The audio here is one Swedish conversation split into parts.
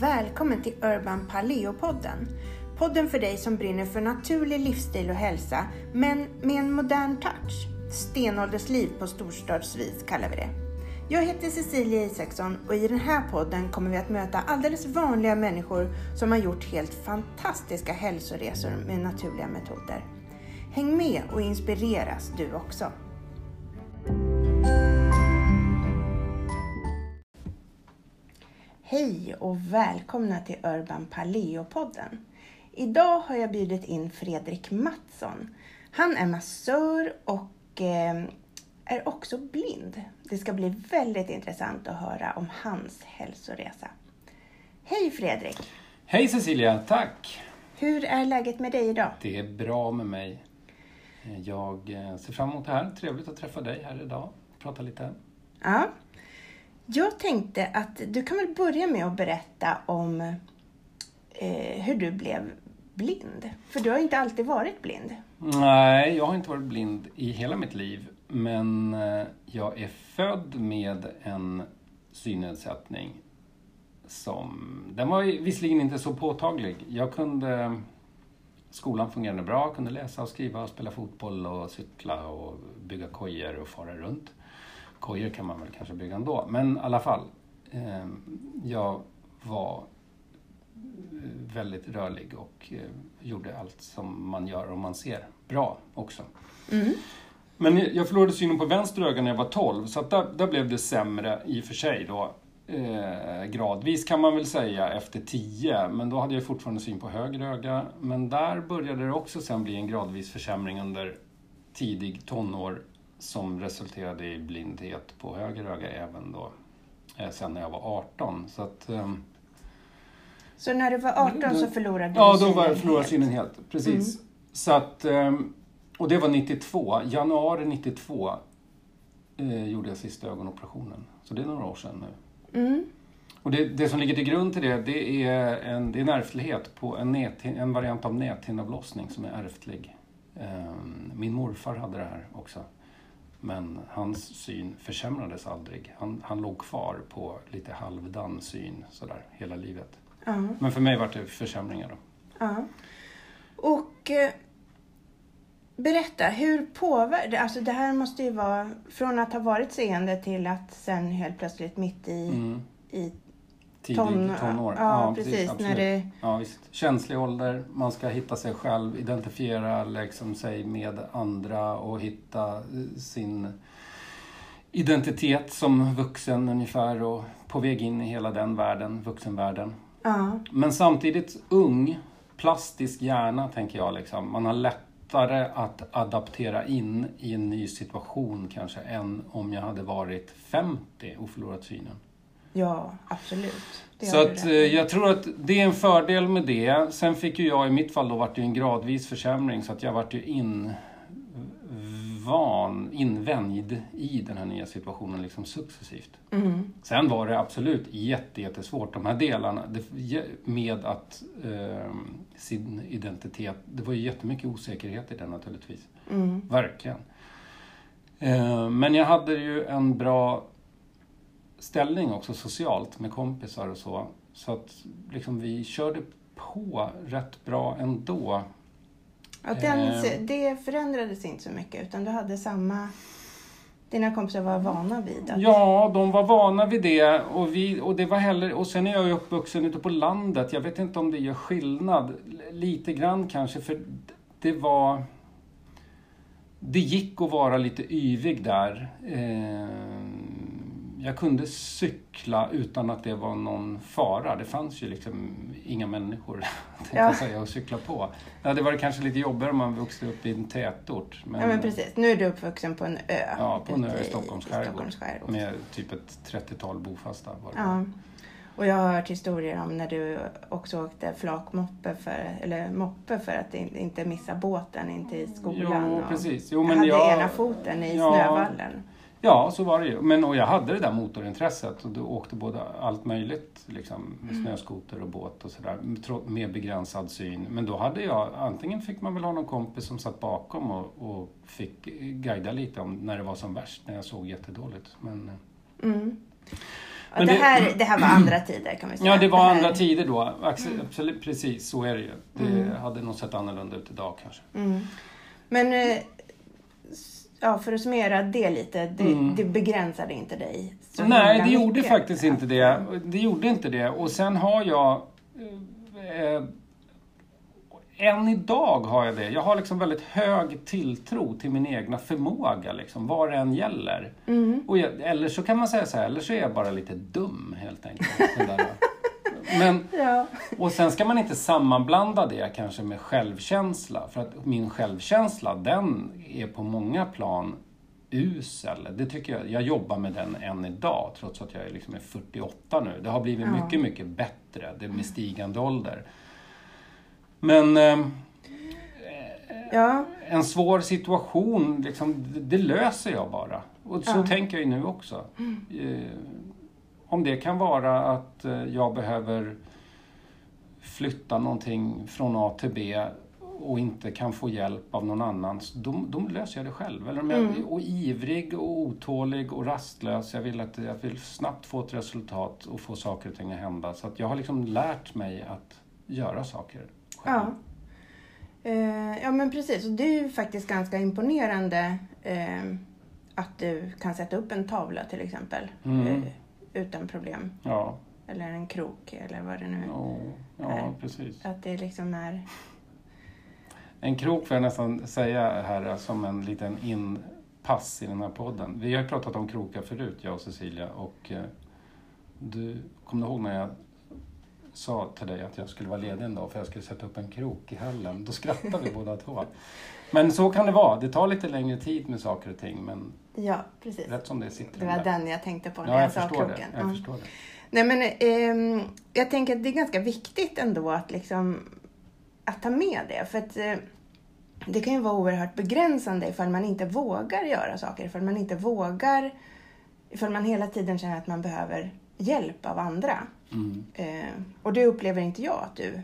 Välkommen till Urban Paleo-podden. Podden för dig som brinner för naturlig livsstil och hälsa, men med en modern touch. Stenåldersliv på storstadsvis kallar vi det. Jag heter Cecilia Isaksson och i den här podden kommer vi att möta alldeles vanliga människor som har gjort helt fantastiska hälsoresor med naturliga metoder. Häng med och inspireras du också. Hej och välkomna till Urban Paleo-podden. Idag har jag bjudit in Fredrik Mattsson. Han är massör och eh, är också blind. Det ska bli väldigt intressant att höra om hans hälsoresa. Hej Fredrik! Hej Cecilia, tack! Hur är läget med dig idag? Det är bra med mig. Jag eh, ser fram emot det här. Trevligt att träffa dig här idag. Prata lite. Ja. Jag tänkte att du kan väl börja med att berätta om eh, hur du blev blind. För du har inte alltid varit blind. Nej, jag har inte varit blind i hela mitt liv. Men eh, jag är född med en synnedsättning som... Den var visserligen inte så påtaglig. Jag kunde... Skolan fungerade bra, kunde läsa och skriva och spela fotboll och cykla och bygga kojor och fara runt. Kojor kan man väl kanske bygga ändå, men i alla fall. Eh, jag var väldigt rörlig och eh, gjorde allt som man gör om man ser bra också. Mm. Men jag förlorade synen på vänster öga när jag var 12, så att där, där blev det sämre i och för sig då. Eh, gradvis kan man väl säga efter 10, men då hade jag fortfarande syn på höger öga. Men där började det också sen bli en gradvis försämring under tidig tonår som resulterade i blindhet på höger öga även då eh, sen när jag var 18. Så, att, eh, så när du var 18 så förlorade du Ja, då var jag förlorade synen helt. Precis. Mm. Så att, eh, och det var 92. Januari 92 eh, gjorde jag sista ögonoperationen. Så det är några år sedan nu. Mm. Och det, det som ligger till grund till det, det är en, det är en ärftlighet på en, näthin- en variant av näthinneavlossning som är ärftlig. Ehm, Min morfar hade det här också. Men hans syn försämrades aldrig. Han, han låg kvar på lite halvdan syn sådär hela livet. Ja. Men för mig var det försämringar då. Ja. Och eh, berätta, hur påverkar Alltså det här måste ju vara från att ha varit seende till att sen helt plötsligt mitt i, Mm. i Tidig ton, tonår. Ja, precis. absolut. när det, Ja, visst. Känslig ålder, man ska hitta sig själv, identifiera liksom, sig med andra och hitta eh, sin identitet som vuxen ungefär och på väg in i hela den världen, vuxenvärlden. ja, Men samtidigt ung, plastisk hjärna tänker jag. Liksom. Man har lättare att adaptera in i en ny situation kanske än om jag hade varit 50 och förlorat synen. Ja, absolut. Det Så att, eh, jag tror att det är en fördel med det. Sen fick ju jag, i mitt fall då, vart det ju en gradvis försämring så att jag vart ju invan, invänjd i den här nya situationen liksom successivt. Mm. Sen var det absolut jätte, jättesvårt, de här delarna med att eh, sin identitet, det var ju jättemycket osäkerhet i den naturligtvis. Mm. Verkligen. Eh, men jag hade ju en bra ställning också socialt med kompisar och så. Så att liksom, vi körde på rätt bra ändå. Ja, den, Eh. det förändrades inte så mycket utan du hade samma... Dina kompisar var vana vid att... Ja, de var vana vid det och, vi, och det var heller, och sen är jag ju uppvuxen ute på landet. Jag vet inte om det gör skillnad. Lite grann kanske, för det var... Det gick att vara lite yvig där. Eh, jag kunde cykla utan att det var någon fara. Det fanns ju liksom inga människor Ja. jag säga, att cykla på. Det hade varit kanske lite jobbigare om man vuxit upp i en tätort. Ja, men precis. Nu är du uppvuxen på en ö. Ja, på en ö i Stockholms skärgård. Med typ ett 30-tal bofasta var det. Ja. Och jag har hört historier om när du också åkte flakmoppe för, eller moppe för att in- inte missa båten in till skolan. Jo, precis. Jo, jag men hade jag, ena foten i Ja. snövallen. Ja, så var det ju. Men, och jag hade det där motorintresset och då åkte både allt möjligt, liksom, Mm. snöskoter och båt och sådär, med begränsad syn. Men då hade jag, antingen fick man väl ha någon kompis som satt bakom och, och fick guida lite om när det var som värst, när jag såg jättedåligt. Men, eh, Mm. Ja, det, här, det här var andra tider kan vi säga. Ja, det var här... andra tider då. Absolut, precis, så är det ju. Det hade nog sett annorlunda ut idag kanske. Mm. Men eh, ja, för att summera det lite, det, Mm. det begränsade inte dig så Nej, det gjorde mycket. faktiskt inte det. Det gjorde inte det. Och sen har jag... Eh, än idag har jag det. Jag har liksom väldigt hög tilltro till min egna förmåga, liksom, vad det än gäller. Mm. Och jag, eller så kan man säga så här, eller så är jag bara lite dum helt enkelt. Men, Ja. och sen ska man inte sammanblanda det kanske med självkänsla. För att min självkänsla, den är på många plan usel. Det tycker jag, jag jobbar med den än idag, trots att jag är liksom är 48 nu. Det har blivit Ja. mycket, mycket bättre. Det med stigande ålder. Men eh, ja, en svår situation, liksom, det, det löser jag bara. Och så Ja. tänker jag ju nu också. Eh, om det kan vara att eh, jag behöver flytta någonting från A till B och inte kan få hjälp av någon annan, då, då löser jag det själv. Eller om jag Mm. är ivrig och otålig och rastlös, jag vill, att, jag vill snabbt få ett resultat och få saker och ting att hända. Så att jag har liksom lärt mig att göra saker själv. ja. Eh, ja, men precis. Och det är ju faktiskt ganska imponerande eh, att du kan sätta upp en tavla till exempel Mm. eh, utan problem. Ja, Eller en krok eller vad det nu är. ja, ja Nej. precis. Att det liksom är... En krok får jag nästan säga här som en liten inpass i den här podden. Vi har ju pratat om krokar förut, jag och Cecilia. Och eh, du, kommer du ihåg när jag sa till dig att jag skulle vara ledig en dag för jag skulle sätta upp en krok i hallen? Då skrattade vi båda två. Men så kan det vara. Det tar lite längre tid med saker och ting, men Ja, precis. rätt som det sitter Det var där. den jag tänkte på när Ja, jag, jag sa förstår det. kroken. Jag Ja. förstår det. Nej men ehm, jag tänker att det är ganska viktigt ändå att liksom att ta med det. För att eh, det kan ju vara oerhört begränsande ifall man inte vågar göra saker. Ifall man inte vågar, ifall man hela tiden känner att man behöver hjälp av andra. Mm. Eh, och det upplever inte jag att du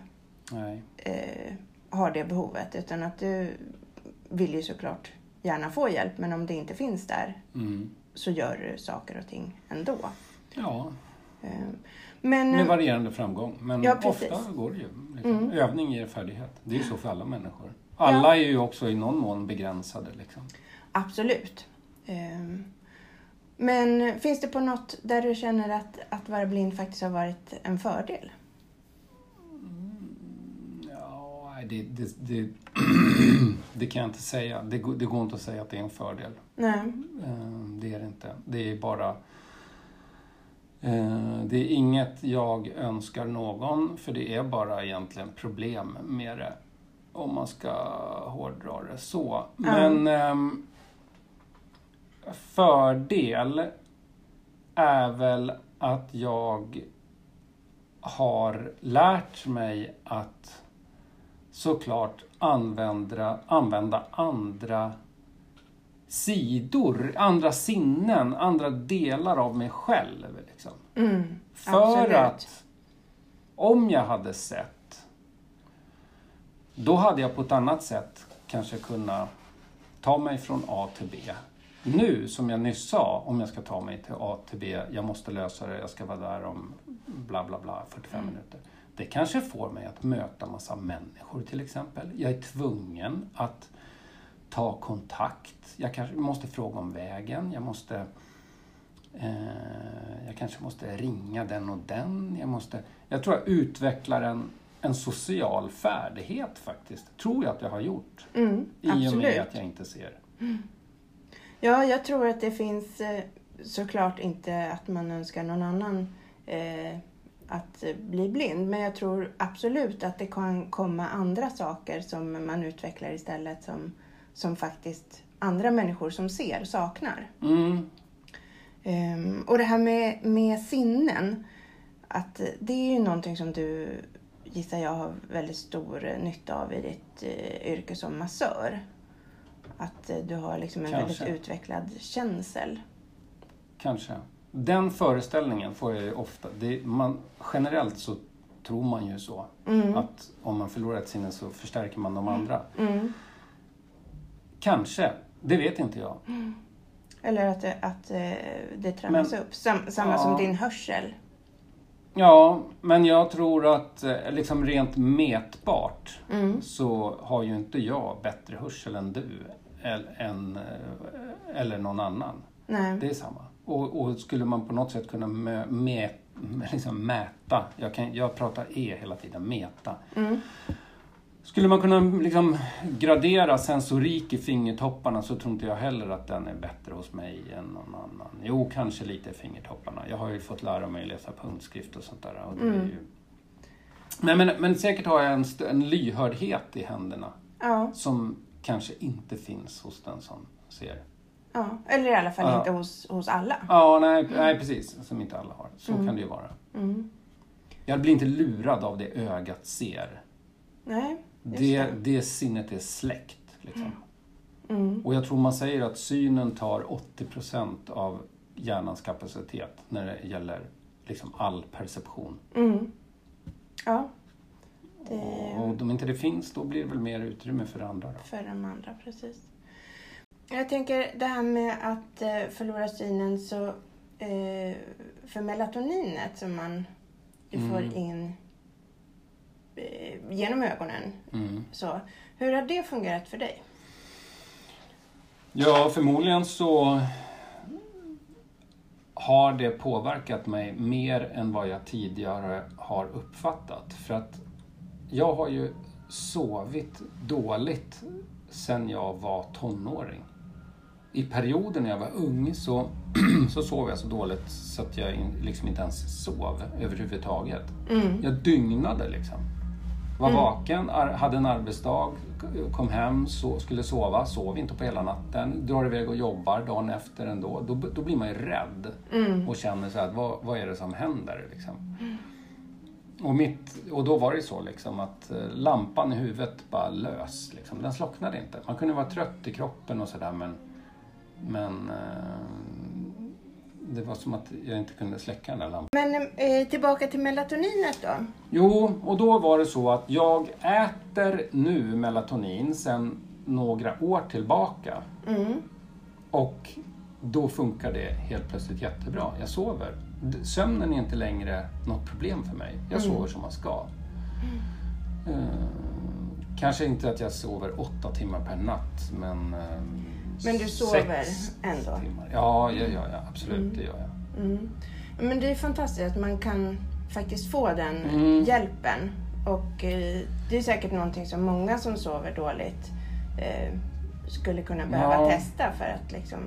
eh, har det behovet. Utan att du vill ju såklart gärna få hjälp. Men om det inte finns där Mm. så gör du saker och ting ändå. Ja, Eh, men, med varierande framgång. Men Ja, ofta går det ju. Liksom. Mm. Övning ger färdighet. Det är ju så för alla människor. Alla är ju också i någon mån begränsade. Liksom. Absolut. Men finns det på något där du känner att, att vara blind faktiskt har varit en fördel? Ja, nej, det, det, det, det kan jag inte säga. Det, går- det går inte att säga att det är en fördel. Nej. Eh, Det är det inte. Det är bara... eh, Det är inget jag önskar någon, för det är bara egentligen problem med det. Om man ska hårdra det så. Men ehm, fördel är väl att jag har lärt mig att såklart använda, använda andra sidor, andra sinnen, andra delar av mig själv. Liksom. Mm, För absolut. att om jag hade sett, då hade jag på ett annat sätt kanske kunnat ta mig från A till B. Nu, som jag nyss sa, om jag ska ta mig till A till B, jag måste lösa det, jag ska vara där om bla bla bla, 45 Mm. minuter. Det kanske får mig att möta massa människor till exempel. Jag är tvungen att ta kontakt. Jag kanske måste fråga om vägen. Jag måste Eh, jag kanske måste ringa den och den. Jag, måste, jag tror jag utvecklar en, en social färdighet faktiskt. Tror jag att jag har gjort. Mm, I och med att jag inte ser. Ja, jag tror att det finns eh, såklart inte att man önskar någon annan eh, att bli blind. Men jag tror absolut att det kan komma andra saker som man utvecklar istället som, som faktiskt andra människor som ser saknar. Mm, Ehm, och det här med, med sinnen, att det är ju någonting som du gissar jag har väldigt stor eh, nytta av i ditt eh, yrke som massör. Att eh, du har liksom en Kanske. väldigt utvecklad känsel. kanske. Den föreställningen får jag ju ofta. Det, man, generellt så tror man ju så. Mm. Att om man förlorar ett sinne så förstärker man de andra. Mm. Kanske. Det vet inte jag. Eller att det, att eh, det tränas Men- upp. Sam, samma Ja. som din hörsel. Ja, men jag tror att eh, liksom rent mätbart Mm. så har ju inte jag bättre hörsel än du eller, än, eh, eller någon annan. Nej. Det är samma. Och, och skulle man på något sätt kunna mö, mä, liksom mäta, jag, kan, jag pratar E hela tiden, mäta. Mm. Skulle man kunna liksom gradera sensorik i fingertopparna så tror inte jag heller att den är bättre hos mig än någon annan. Jo, kanske lite i fingertopparna. Jag har ju fått lära mig läsa punktskrift och sånt där. Och Mm. ju... men, men, men säkert har jag en, en lyhördhet i händerna Ja, som kanske inte finns hos den som ser. ja. Eller i alla fall Ja. inte hos, hos alla. Ja, nej, nej precis. Som inte alla har. Så Mm. kan det ju vara. Mm. Jag blir inte lurad av det ögat ser. Nej, Det, det. det sinnet är släckt. Liksom. Mm. Och jag tror man säger att synen tar 80% av hjärnans kapacitet när det gäller liksom all perception. Mm. Ja, Det- Och om inte det finns, då blir det väl mer utrymme för andra. Då. för de andra precis. Jag tänker det här med att eh, förlora synen så eh, för melatoninet som man ju får Mm. in eh, genom ögonen. Mm. Så, hur har det fungerat för dig? Ja, förmodligen så har det påverkat mig mer än vad jag tidigare har uppfattat. För att jag har ju sovit dåligt sen jag var tonåring. I perioder när jag var ung så, så sov jag så dåligt så att jag liksom inte ens sov överhuvudtaget. Mm. Jag dygnade liksom. Var Mm. vaken, hade en arbetsdag, kom hem, så, skulle sova, sov inte på hela natten, drar iväg och jobbar dagen efter ändå. Då, då blir man ju rädd Mm. och känner så här, vad, vad är det som händer? Liksom. Och, mitt, och då var det så liksom att eh, lampan i huvudet bara lös. Liksom. Den slocknade inte. Man kunde vara trött i kroppen och sådär men, men eh, det var som att jag inte kunde släcka den där lampan. Men eh, tillbaka till melatoninet då. Jo, och då var det så att jag äter nu melatonin sedan några år tillbaka. Mm. Och då funkar det helt plötsligt jättebra. Jag sover. Sömnen är inte längre något problem för mig. Jag Mm. sover som man ska. Eh, kanske inte att jag sover åtta timmar per natt, men... eh, Men du sover ändå? Timmar. Ja, ja, ja, ja, absolut. Mm. Det gör jag. Mm. Men det är fantastiskt att man kan faktiskt få den Mm. hjälpen. Och eh, det är säkert någonting som många som sover dåligt eh, skulle kunna behöva Ja. testa för att liksom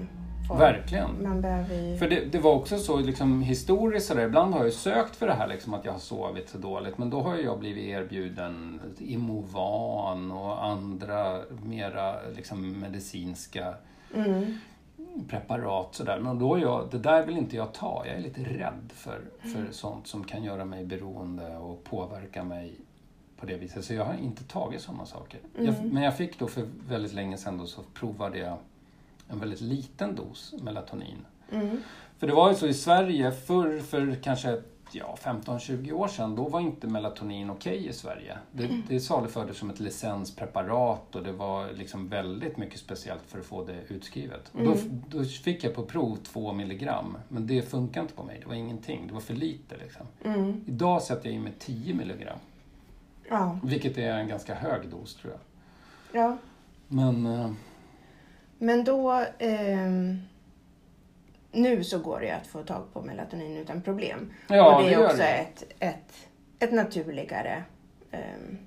få... Verkligen. Man behöver ju... För det, det var också så liksom, historiskt, sådär, ibland har jag sökt för det här liksom, att jag har sovit så dåligt. Men då har jag blivit erbjuden Imovan och andra mera liksom, medicinska Mm. preparat. Sådär. Men då är jag, det där vill inte jag ta. Jag är lite rädd för, för Mm. sånt som kan göra mig beroende och påverka mig på det viset. Så jag har inte tagit sådana saker. Jag, Mm. men jag fick då för väldigt länge sedan då så provade jag en väldigt liten dos melatonin. Mm. För det var ju så i Sverige förr, för kanske ja, 15-20 år sedan, då var inte melatonin okej i Sverige. Det, det salufördes som ett licenspreparat och det var liksom väldigt mycket speciellt för att få det utskrivet. Och Då, då fick jag på prov 2 milligram, men det funkar inte på mig. Det var ingenting, det var för lite. Liksom. Mm. Idag sätter jag i mig 10 milligram, Ja. vilket är en ganska hög dos tror jag. ja. Men eh, Men då... ehm, nu så går det ju att få tag på melatonin utan problem. ja, och det är gör också det. ett, ett, ett naturligare... ehm,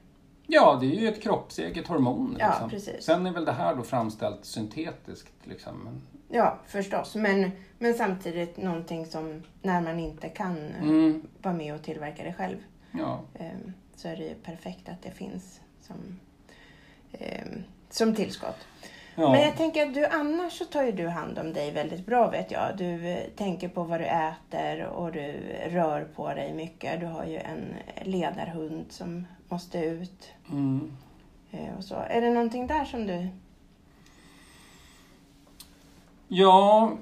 Ja, det är ju ett kroppseget hormon. Ja, Liksom. precis. Sen är väl det här då framställt syntetiskt. Liksom. Ja, förstås. Men, men samtidigt någonting som när man inte kan eh, mm, vara med och tillverka det själv ja. eh, så är det ju perfekt att det finns som, eh, som tillskott. Ja. Men jag tänker att du annars så tar ju du hand om dig väldigt bra vet jag. Du eh, tänker på vad du äter och du rör på dig mycket. Du har ju en ledarhund som måste ut Mm. eh, och så. Är det någonting där som du... ja,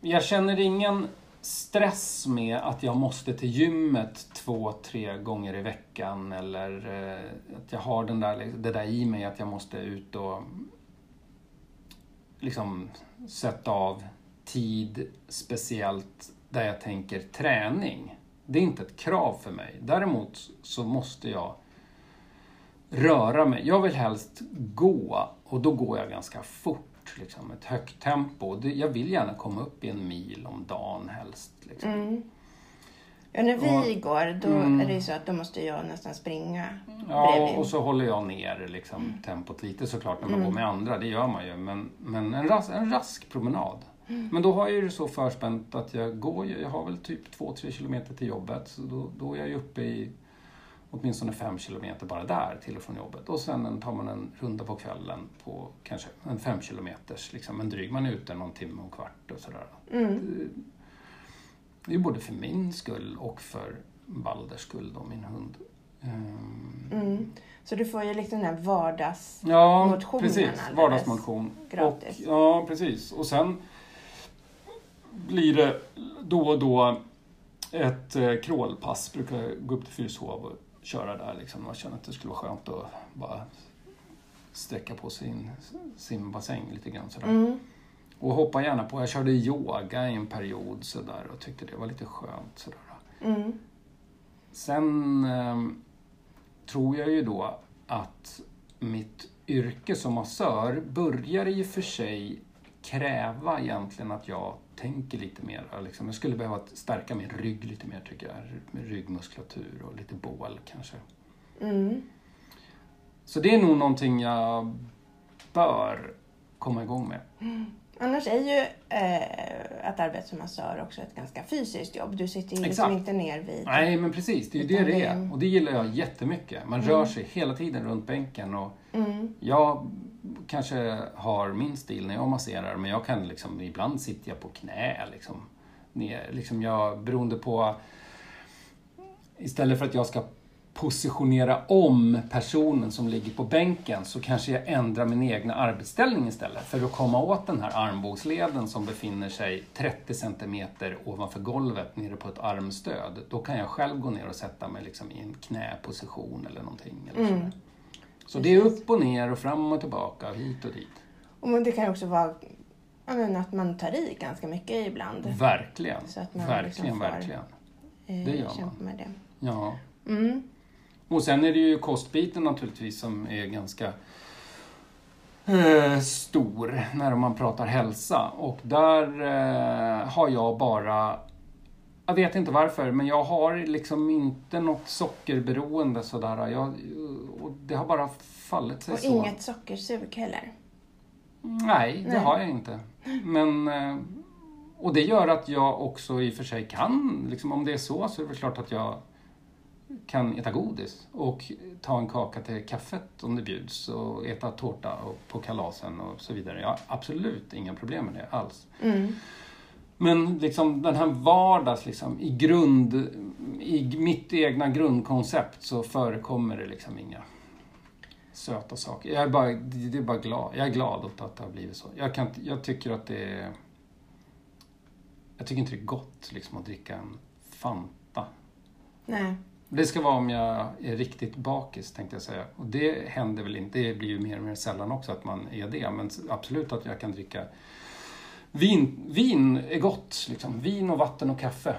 jag känner ingen stress med att jag måste till gymmet två, tre gånger i veckan eller eh, att jag har den där, liksom, det där i mig att jag måste ut och liksom sätta av tid speciellt där jag tänker träning. Det är inte ett krav för mig. Däremot så måste jag röra mig. Jag vill helst gå och då går jag ganska fort. Liksom, ett högt tempo. Det- Jag vill gärna komma upp i en mil om dagen helst. Liksom. Mm. Ja, när vi Och- går, då Mm. är det ju så att då måste jag nästan springa Ja, bredvid. och så håller jag ner liksom, tempot lite såklart när man går med andra, det gör man ju. Men, men en, ras, en rask promenad. Men då har jag ju det så förspänt att jag går, jag har väl typ 2-3 kilometer till jobbet. Så då, då är jag ju uppe i åtminstone 5 kilometer bara där till och från jobbet. Och sen tar man en runda på kvällen på kanske en 5 kilometers, liksom en dryg. Man är ute någon timme och kvart och sådär. Mm. Det är både för min skull och för Balders skull då, min hund. Ehm, Mm. Så du får ju liksom den här vardags... Ja, precis. Vardagsmotion. gratis. Och, ja, precis. Och sen blir det då och då ett eh, crawlpass. Brukar gå upp till Fyrishov köra där. Liksom. Man känner att det skulle vara skönt att bara sträcka på sin simbassäng lite grann. Sådär. Mm. Och hoppa gärna på. Jag körde yoga i en period sådär och tyckte det var lite skönt. Sådär. Mm. Sen ehm, tror jag ju då att mitt yrke som massör börjar i och för sig kräva egentligen att jag tänker lite mer. Liksom. Jag skulle behöva stärka min rygg lite mer tycker jag. Med ryggmuskulatur och lite bål kanske. Mm. Så det är nog någonting jag bör komma igång med. Annars är ju eh, att arbeta som massör också ett ganska fysiskt jobb. Du sitter ju liksom inte ner vid... Nej, men precis. Det är ju det det är. Och det gillar jag jättemycket. Man rör sig hela tiden runt bänken och Mm. Jag kanske har min stil när jag masserar, men jag kan liksom, ibland sitter jag på knä. Liksom, ner, liksom jag, beroende på... Istället för att jag ska positionera om personen som ligger på bänken så kanske jag ändrar min egna arbetsställning istället för att komma åt den här armbågsleden som befinner sig 30 centimeter ovanför golvet nere på ett armstöd. Då kan jag själv gå ner och sätta mig liksom i en knäposition eller någonting. Eller Mm. Så det är upp och ner och fram och tillbaka, hit och dit. Och det kan också vara ja, men att man tar i ganska mycket ibland. Verkligen, Så att man verkligen, liksom får- verkligen. Eh, det gör man. med det. Ja. Mm. Och sen är det ju kostbiten naturligtvis som är ganska eh, stor när man pratar hälsa. Och där eh, har jag bara, jag vet inte varför, men jag har liksom inte något sockerberoende sådär. Jag, och det har bara fallit sig Och så. inget sockersug heller. Nej, det Nej. har jag inte. Men, eh, och det gör att jag också i och för sig kan, liksom, om det är så, så är det klart att jag kan äta godis och ta en kaka till kaffet om det bjuds och äta tårta och på kalasen och så vidare. Jag har absolut inga problem med det alls. Mm. Men liksom den här vardags, liksom, i grund, i mitt egna grundkoncept så förekommer det liksom inga söta saker. Jag är bara, det är bara glad. Jag är glad åt att det har blivit så. Jag, kan, jag tycker att det är... Jag tycker inte det är gott liksom, att dricka en Fanta. Nej. Det ska vara om jag är riktigt bakis tänkte jag säga. Och det händer väl inte. Det blir ju mer och mer sällan också att man är det. Men absolut att jag kan dricka Vin, vin är gott, liksom. Vin och vatten och kaffe.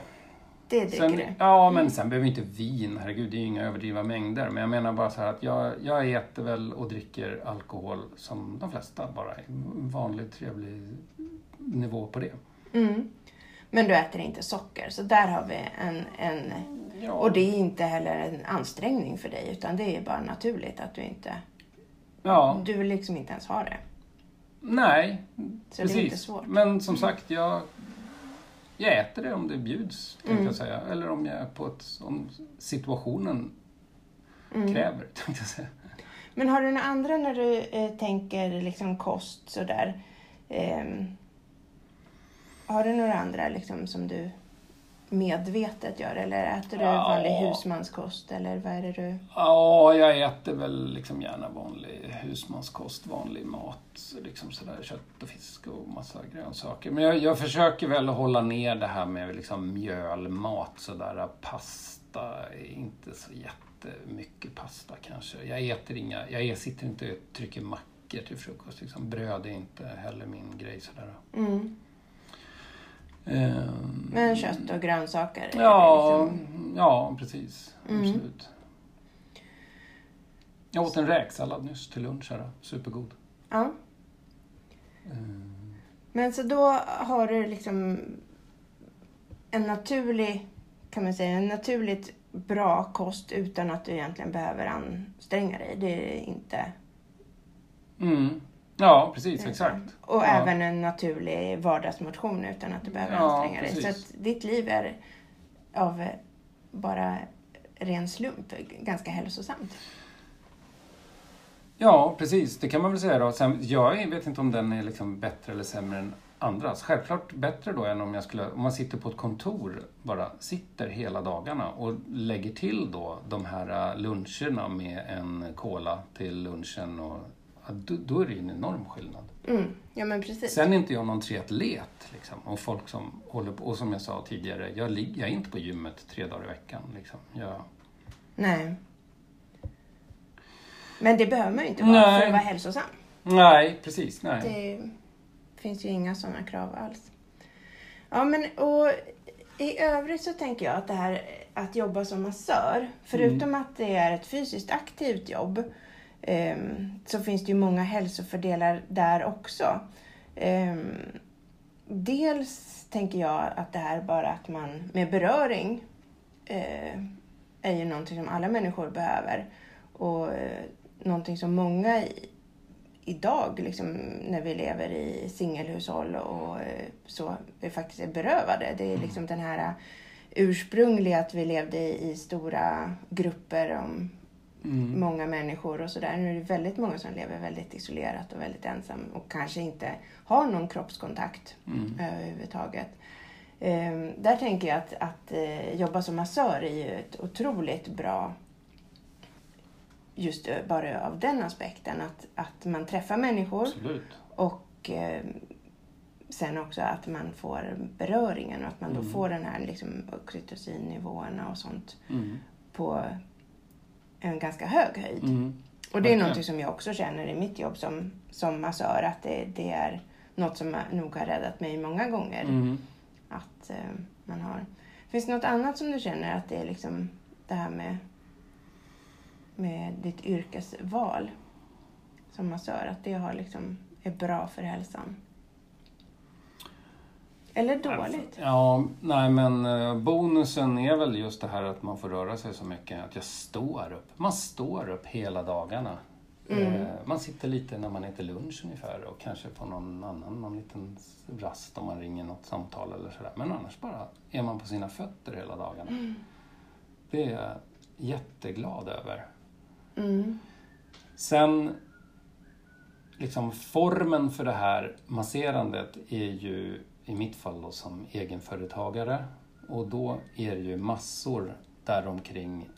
Det dricker Sen, du. ja, men sen behöver inte vin, herregud, det är ju inga överdrivna mängder. Men jag menar bara så här att jag, jag äter väl och dricker alkohol som de flesta bara. Vanlig trevlig nivå på det. Mm. Men du äter inte socker, så där har vi en, en... Ja. Och det är inte heller en ansträngning för dig, utan det är bara naturligt att du inte... Ja, Du vill liksom inte ens ha det. nej, Så precis. det är inte svårt. Men som sagt, jag, jag äter det om det bjuds, tänkte Mm. jag säga. Eller om jag är på ett, om situationen Mm. kräver, tänkte jag säga. Men har du några andra när du eh, tänker liksom kost sådär? ehm, har du några andra liksom som du medvetet gör? Eller äter du Ja. vanlig husmanskost? Eller vad är det du... Ja, jag äter väl liksom gärna vanlig husmanskost, vanlig mat. Liksom sådär, kött och fisk och massa grönsaker. Men jag, jag försöker väl hålla ner det här med liksom mjölmat, sådär pasta. Inte så jättemycket pasta kanske. Jag äter inga, jag sitter inte och trycker mackor till frukost. Liksom. Bröd är inte heller min grej sådär. Mm. Ehm, Men kött och grönsaker? Ja, liksom- ja precis. Mm. Absolut. Jag åt en räksallad nyss till lunch här. Supergod. ja. Ehm, Men så då har du liksom en naturlig, kan man säga, en naturligt bra kost utan att du egentligen behöver anstränga dig. Det är inte... Mm. Ja, precis. Exakt. Och Ja. även en naturlig vardagsmotion utan att du behöver Ja, anstränga dig. Så precis. att ditt liv är av eh, bara ren slump ganska hälsosamt. Ja, precis. Det kan man väl säga då. Sen, jag vet inte om den är liksom bättre eller sämre än andras. Självklart bättre då än om jag skulle, om man sitter på ett kontor, bara sitter hela dagarna och lägger till då de här luncherna med en cola till lunchen och då, då är det ju en enorm skillnad. Mm. Ja men precis. Sen är inte jag någon triatlet liksom. Och folk som håller på, och som jag sa tidigare, jag, lig, jag är inte på gymmet tre dagar i veckan. Liksom. Jag, Nej. Men det behöver man ju inte vara Nej. för att vara hälsosam. nej, precis. Nej. Det finns ju inga sådana krav alls. Ja, men och i övrigt så tänker jag att det här att jobba som massör, förutom att det är ett fysiskt aktivt jobb, Ehm, så finns det ju många hälsofördelar där också. Ehm, dels tänker jag att det här bara att man med beröring eh, är ju någonting som alla människor behöver. Och eh, någonting som många i, idag, liksom, när vi lever i singelhushåll och eh, så, vi faktiskt är berövade. Det är liksom den här eh, ursprungliga att vi levde i, i stora grupper om Mm. många människor och sådär. Nu är det väldigt många som lever väldigt isolerat och väldigt ensam och kanske inte har någon kroppskontakt Mm. överhuvudtaget. Ehm, där tänker jag att, att eh, jobba som massör är ju ett otroligt bra just eh, bara av den aspekten att, att man träffar människor Absolut. och eh, sen också att man får beröringen och att man då Mm. får den här liksom, oxytocinnivåerna och sånt Mm. på en ganska hög höjd. Mm. Och det är Verkligen. någonting som jag också känner i mitt jobb som, som massör att det, det är något som nog har räddat mig många gånger. Mm. Att eh, man har... Finns det något annat som du känner att det är liksom det här med, med ditt yrkesval som massör? Att det har liksom, är bra för hälsan? Eller dåligt? Ja, nej men eh, bonusen är väl just det här att man får röra sig så mycket. Att jag står upp. Man står upp hela dagarna. Mm. Eh, Man sitter lite när man äter lunch ungefär och kanske på någon annan, någon liten rast om man ringer något samtal eller sådär. Men annars bara är man på sina fötter hela dagarna. Mm. Det är jag jätteglad över. Mm. Sen, liksom formen för det här masserandet är ju i mitt fall då som egenföretagare och då är det ju massor däromkring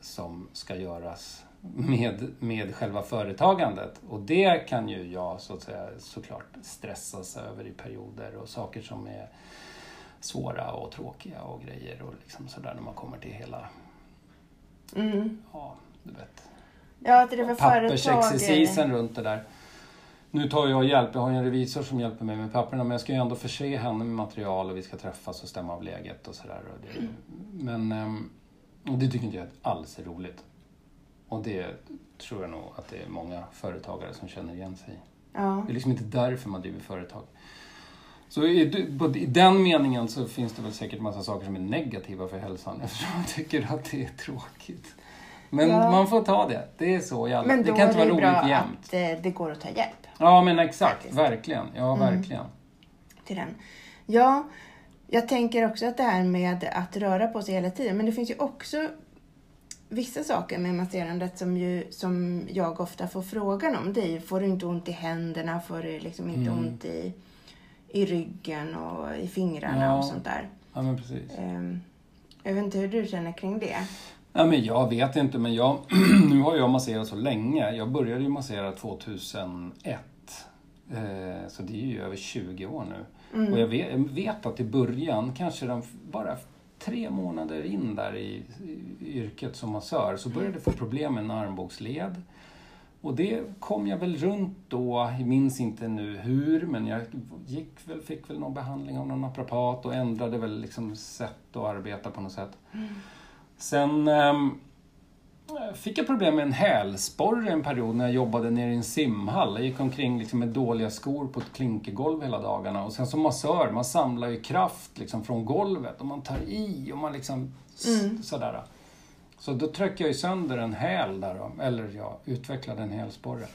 som ska göras med, med själva företagandet. Och det kan ju jag så att säga såklart stressas över i perioder och saker som är svåra och tråkiga och grejer och liksom sådär när man kommer till hela, Mm. ja, du vet, Ja, att det är för pappersexercisen runt det där. Nu tar jag hjälp, jag har en revisor som hjälper mig med papperna men jag ska ju ändå förse henne med material och vi ska träffas och stämma av läget och sådär. Men ehm, det tycker inte jag alls är roligt. Och det tror jag nog att det är många företagare som känner igen sig i. Ja. Det är liksom inte därför man driver företag. Så i, i den meningen så finns det väl säkert massa saker som är negativa för hälsan eftersom man tycker att det är tråkigt. Men Ja. man får ta det. Det är så i alla... Men Det då kan inte är det vara ju bra roligt jämt. att eh, det går att ta hjälp Ja men exakt, Faktiskt. verkligen. Ja, Mm. verkligen. till den. Ja, jag tänker också att det här med att röra på sig hela tiden, men det finns ju också vissa saker med masserandet som, ju, som jag ofta får frågan om. Det är ju, får du inte ont i händerna? Får du liksom inte Mm. ont i, i ryggen och i fingrarna Ja. och sånt där? Ja men precis. Ehm, jag vet inte hur du känner kring det. Ja, men jag vet inte, men jag, nu har jag masserat så länge. Jag började ju massera 2001. Eh, så det är ju över 20 år nu. Mm. Och jag vet, jag vet att i början, kanske de, bara tre månader in där i, i yrket som massör, så började jag få problem med en armbågsled. Och det kom jag väl runt då, jag minns inte nu hur, men jag gick väl, fick väl någon behandling av någon naprapat och ändrade väl liksom sätt att arbeta på något sätt. Sen ehm, fick jag problem med en hälsporre en period när jag jobbade nere i en simhall. Jag gick omkring liksom med dåliga skor på ett klinkergolv hela dagarna. Och sen som massör, man samlar ju kraft liksom från golvet och man tar i och man liksom Mm. sådär. Så då tryckte jag ju sönder en häl där eller jag utvecklade en hälsporre.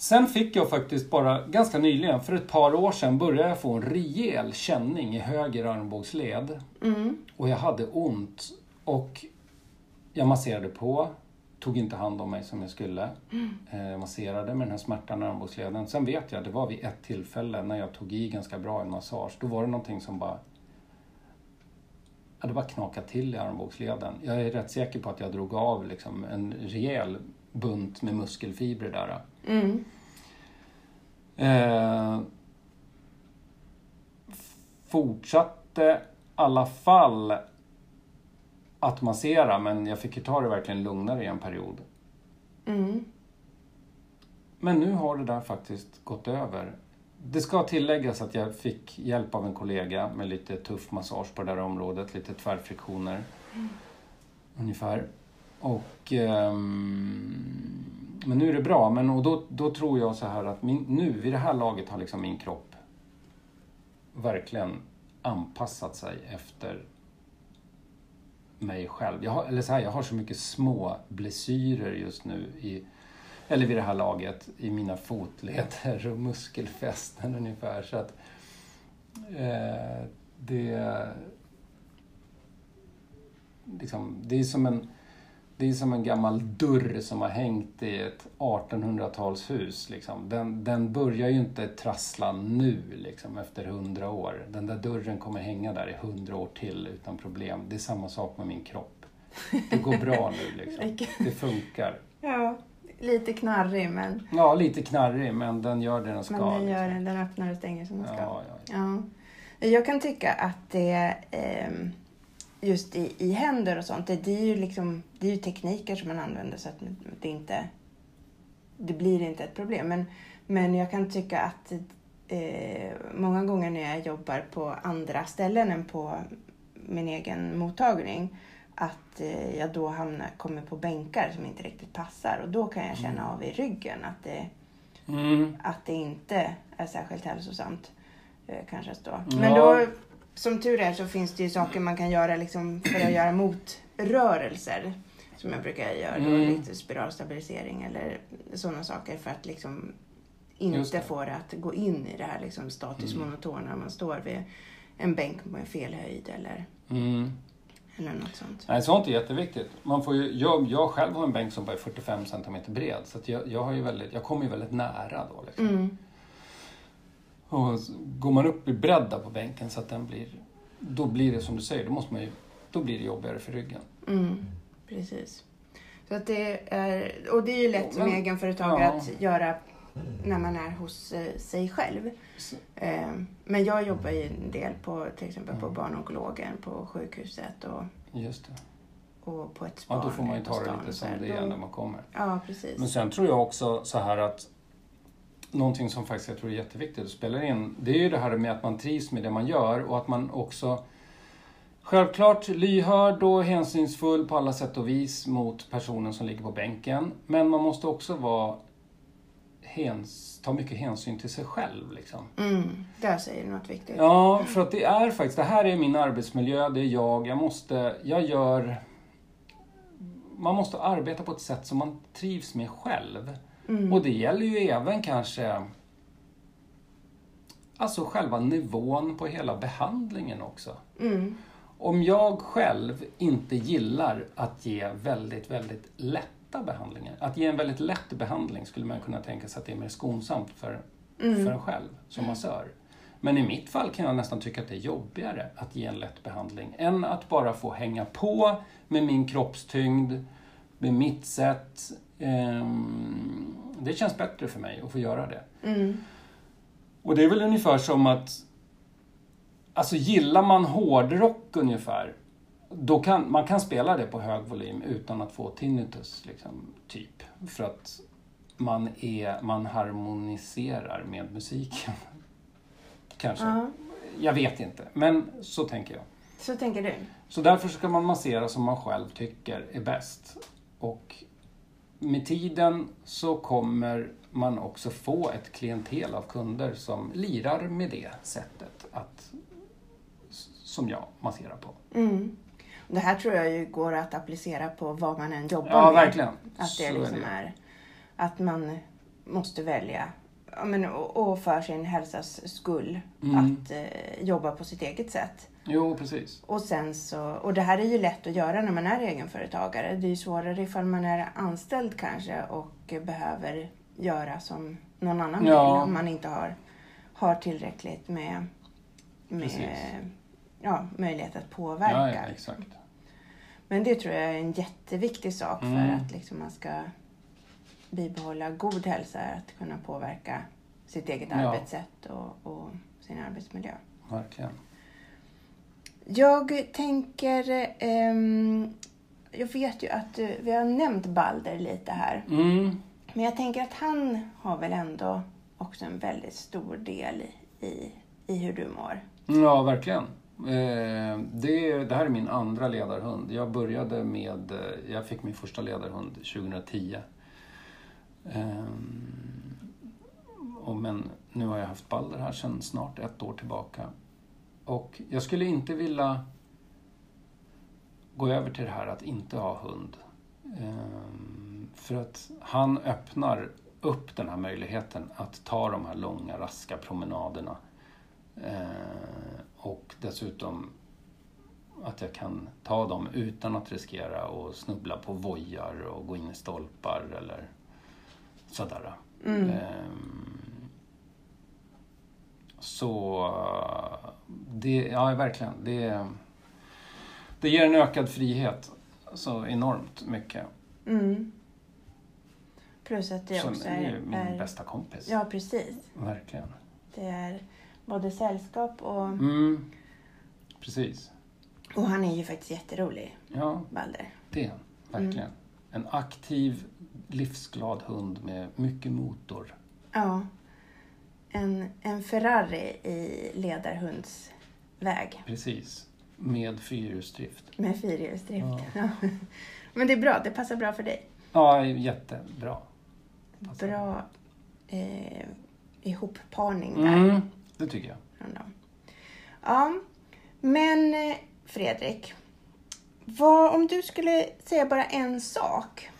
Sen fick jag faktiskt bara ganska nyligen, för ett par år sedan, började jag få en rejäl känning i höger armbågsled. Mm. Och jag hade ont. Och jag masserade på, tog inte hand om mig som jag skulle. Eh, masserade med den här smärtan i armbågsleden. Sen vet jag, det var vid ett tillfälle när jag tog i ganska bra i en massage. Då var det någonting som bara... Ja, det bara knakade till i armbågsleden. Jag är rätt säker på att jag drog av liksom en rejäl bunt med muskelfibrer där. Mm. Eh, fortsatte i alla fall att massera, men jag fick ju ta det verkligen lugnare i en period. Mm. Men nu har det där faktiskt gått över. Det ska tilläggas att jag fick hjälp av en kollega med lite tuff massage på det där området, lite tvärfriktioner. Ungefär. Och... um, men nu är det bra, men och då, då tror jag så här att min, nu, vid det här laget har liksom min kropp verkligen anpassat sig efter mig själv. Jag har, eller så här, jag har så mycket små blessyrer just nu i, eller vid det här laget, i mina fotleder och muskelfästen ungefär. Så att eh, det, liksom, det är som en det är som en gammal dörr som har hängt i ett 1800-talshus. Liksom. Den, den börjar ju inte trassla nu, liksom, efter hundra år. Den där dörren kommer hänga där i hundra år till utan problem. Det är samma sak med min kropp. Det går bra nu, liksom. Det funkar. Ja, lite knarrig men, Ja, lite knarrig, men den gör det den ska. men den, liksom. gör, den den öppnar och stänger som den ska. Ja, ja, ja. Ja. Jag kan tycka att det ehm, just i, i händer och sånt, det, det, är ju liksom, det är ju tekniker som man använder så att det inte det blir inte ett problem. Men, men jag kan tycka att eh, många gånger när jag jobbar på andra ställen än på min egen mottagning att eh, jag då hamnar, kommer på bänkar som inte riktigt passar och då kan jag känna av i ryggen att det, Mm. att det inte är särskilt hälsosamt. Eh, kanske stå. Ja. Men då, som tur är så finns det ju saker man kan göra liksom för att göra motrörelser. Som jag brukar göra då, Mm. lite spiralstabilisering eller sådana saker för att liksom inte det. få det att gå in i det här liksom status Mm. monoton när man står vid en bänk med fel höjd eller, Mm. eller något sånt. Nej, sånt är jätteviktigt. Man får ju, jag, jag själv har en bänk som bara är 45 cm bred, så jag, jag, har ju väldigt, jag kommer ju väldigt nära då. Liksom. Mm. Och går man upp i bredda på bänken så att den blir... Då blir det som du säger, då, måste man ju, då blir det jobbigare för ryggen. Mm, precis. Så att det är, och det är ju lätt som egenföretagare ja. att göra när man är hos eh, sig själv. Eh, Men jag jobbar ju en del på till exempel på Mm. barnonkologen på sjukhuset och, Just det. och på ett spa. Ja, då får man ju ta det lite som det är när man kommer. Ja, precis. Men sen tror jag också så här att någonting som faktiskt jag tror är jätteviktigt att spela in, det är ju det här med att man trivs med det man gör och att man också Självklart lyhörd och hänsynsfull på alla sätt och vis mot personen som ligger på bänken. Men man måste också vara häns, ta mycket hänsyn till sig själv. Liksom. Mm, där säger du något viktigt. Ja, för att det är faktiskt, det här är min arbetsmiljö, det är jag, jag måste, jag gör... Man måste arbeta på ett sätt som man trivs med själv. Mm. Och det gäller ju även kanske Alltså själva nivån på hela behandlingen också. Mm. Om jag själv inte gillar att ge väldigt, väldigt lätta behandlingar. Att ge en väldigt lätt behandling skulle man kunna tänka sig att det är mer skonsamt för, Mm. för en själv som massör. Men i mitt fall kan jag nästan tycka att det är jobbigare att ge en lätt behandling än att bara få hänga på med min kroppstyngd, med mitt sätt. Ehm, det känns bättre för mig att få göra det. Mm. Och det är väl ungefär som att... Alltså gillar man hårdrock ungefär då kan, man kan spela det på hög volym utan att få tinnitus, liksom, typ. För att man, är, man harmoniserar med musiken. Kanske. Ja. Jag vet inte, men så tänker jag. Så tänker du? Så därför ska man massera som man själv tycker är bäst. Och med tiden så kommer man också få ett klientel av kunder som lirar med det sättet att, som jag masserar på. Mm. Det här tror jag ju går att applicera på vad man än jobbar Ja, med. verkligen. Att det Så liksom det. är att man måste välja, men, och för sin hälsas skull, Mm. att eh, jobba på sitt eget sätt. Jo, precis. Och sen så, och det här är ju lätt att göra när man är egenföretagare. Det är ju svårare ifall man är anställd kanske och behöver göra som någon annan Ja. vill. Om man inte har, har tillräckligt med, Precis. med ja, möjlighet att Ja, påverka. ja, exakt. Men det tror jag är en jätteviktig sak för Mm. att liksom man ska bibehålla god hälsa, att kunna påverka sitt eget Ja. arbetssätt och, och sin arbetsmiljö. Verkligen. Jag tänker, ehm, jag vet ju att du, vi har nämnt Balder lite här. Mm. Men jag tänker att han har väl ändå också en väldigt stor del i, i hur du mår. Ja, verkligen. Eh, det, det här är min andra ledarhund. Jag började med, eh, jag fick min första ledarhund 2010. Ehm, och men nu har jag haft Balder här sedan snart ett år tillbaka. Och jag skulle inte vilja gå över till det här att inte ha hund. Ehm, för att han öppnar upp den här möjligheten att ta de här långa raska promenaderna. Eh, och dessutom att jag kan ta dem utan att riskera att snubbla på vojar och gå in i stolpar eller sådär. Mm. Så det, ja verkligen, det, det ger en ökad frihet så enormt mycket. Mm. Plus att det Som också är är... min är bästa kompis. ja, precis. Verkligen. Det är både sällskap och... Mm, precis. Och han är ju faktiskt jätterolig, Ja, Balder. det är han. Verkligen. En aktiv, livsglad hund med mycket motor. Ja. En, en Ferrari i ledarhundsväg Precis. Med fyrhjulsdrift. med fyrhjulsdrift. Ja. Men det är bra, det passar bra för dig. Ja, jättebra. Passar. Bra eh, ihopparning där. Mm, det tycker jag. Ja, men eh, Fredrik. Vad, om du skulle säga bara en sak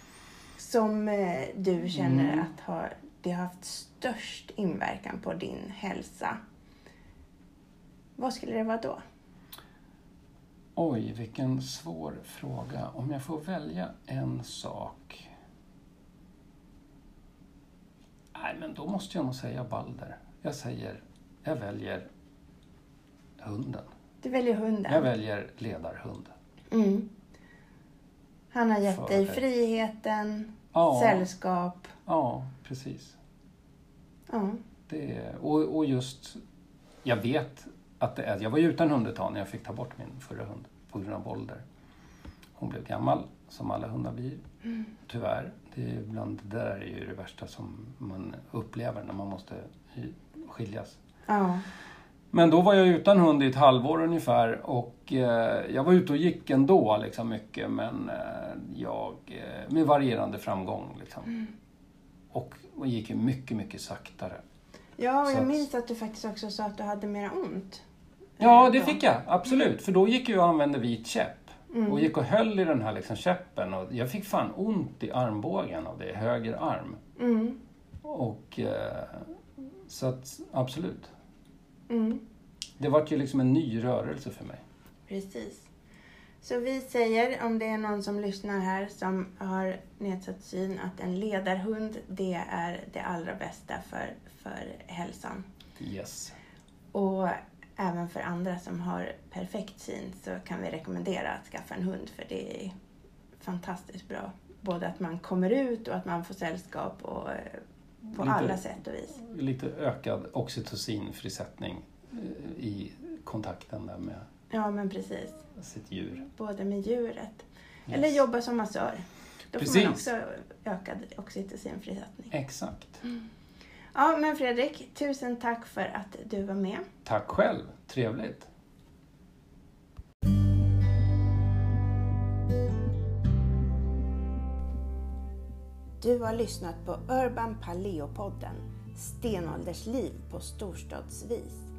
som eh, du känner Mm. att har, det har haft störst inverkan på din hälsa. Vad skulle det vara då? Oj, vilken svår fråga. Om jag får välja en sak. Nej, men då måste jag nog säga Balder. Jag säger, jag väljer hunden. Du väljer hunden. Jag väljer ledarhund. Mm. Han har gett För dig det. friheten, Ja, sällskap. ja precis. Ja. Det, och, och just, jag vet att det är, jag var ju utan hund ett tag när jag fick ta bort min förra hund på grund av ålder. Hon blev gammal, som alla hundar blir. Tyvärr. Det är bland det där är ju det värsta som man upplever när man måste skiljas. ja. Men då var jag utan hund i ett halvår ungefär och eh, jag var ute och gick ändå liksom mycket men eh, jag, eh, med varierande framgång liksom. Och, och gick ju mycket, mycket saktare. Ja, och jag att- minns att du faktiskt också sa att du hade mera ont. Ja, det då. fick jag. Absolut. För då gick jag och använde vit käpp. Mm. Och gick och höll i den här liksom käppen. Och jag fick fan ont i armbågen av det, höger arm. Mm. Och eh, så att absolut. Mm. Det var ju liksom en ny rörelse för mig. Precis. Så vi säger, om det är någon som lyssnar här som har nedsatt syn, att en ledarhund, det är det allra bästa för, för hälsan. Yes. Och även för andra som har perfekt syn så kan vi rekommendera att skaffa en hund för det är fantastiskt bra. Både att man kommer ut och att man får sällskap och eh, på Lite- alla sätt och vis. Lite ökad oxytocinfrisättning eh, i kontakten där med Ja, men precis. sitt djur. Både med djuret. Yes. Eller jobba som massör. Då får Precis. man också ökad oxytocinfrisättning. Exakt. Ja, men Fredrik, tusen tack för att du var med. Tack själv. Trevligt. Du har lyssnat på Urban Paleo-podden Stenåldersliv på storstadsvis.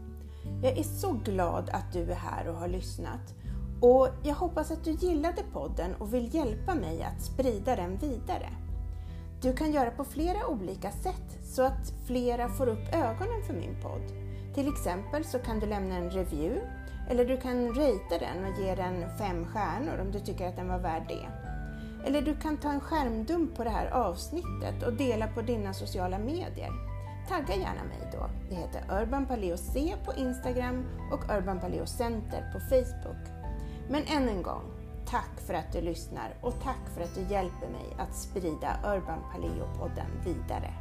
Jag är så glad att du är här och har lyssnat och jag hoppas att du gillade podden och vill hjälpa mig att sprida den vidare. Du kan göra på flera olika sätt så att flera får upp ögonen för min podd. Till exempel så kan du lämna en review eller du kan ratea den och ge den fem stjärnor om du tycker att den var värd det. Eller du kan ta en skärmdump på det här avsnittet och dela på dina sociala medier tagga gärna mig då. Det heter Urban Paleo C på Instagram och Urban Paleo Center på Facebook. Men än en gång, tack för att du lyssnar och tack för att du hjälper mig att sprida Urban Paleo-podden vidare.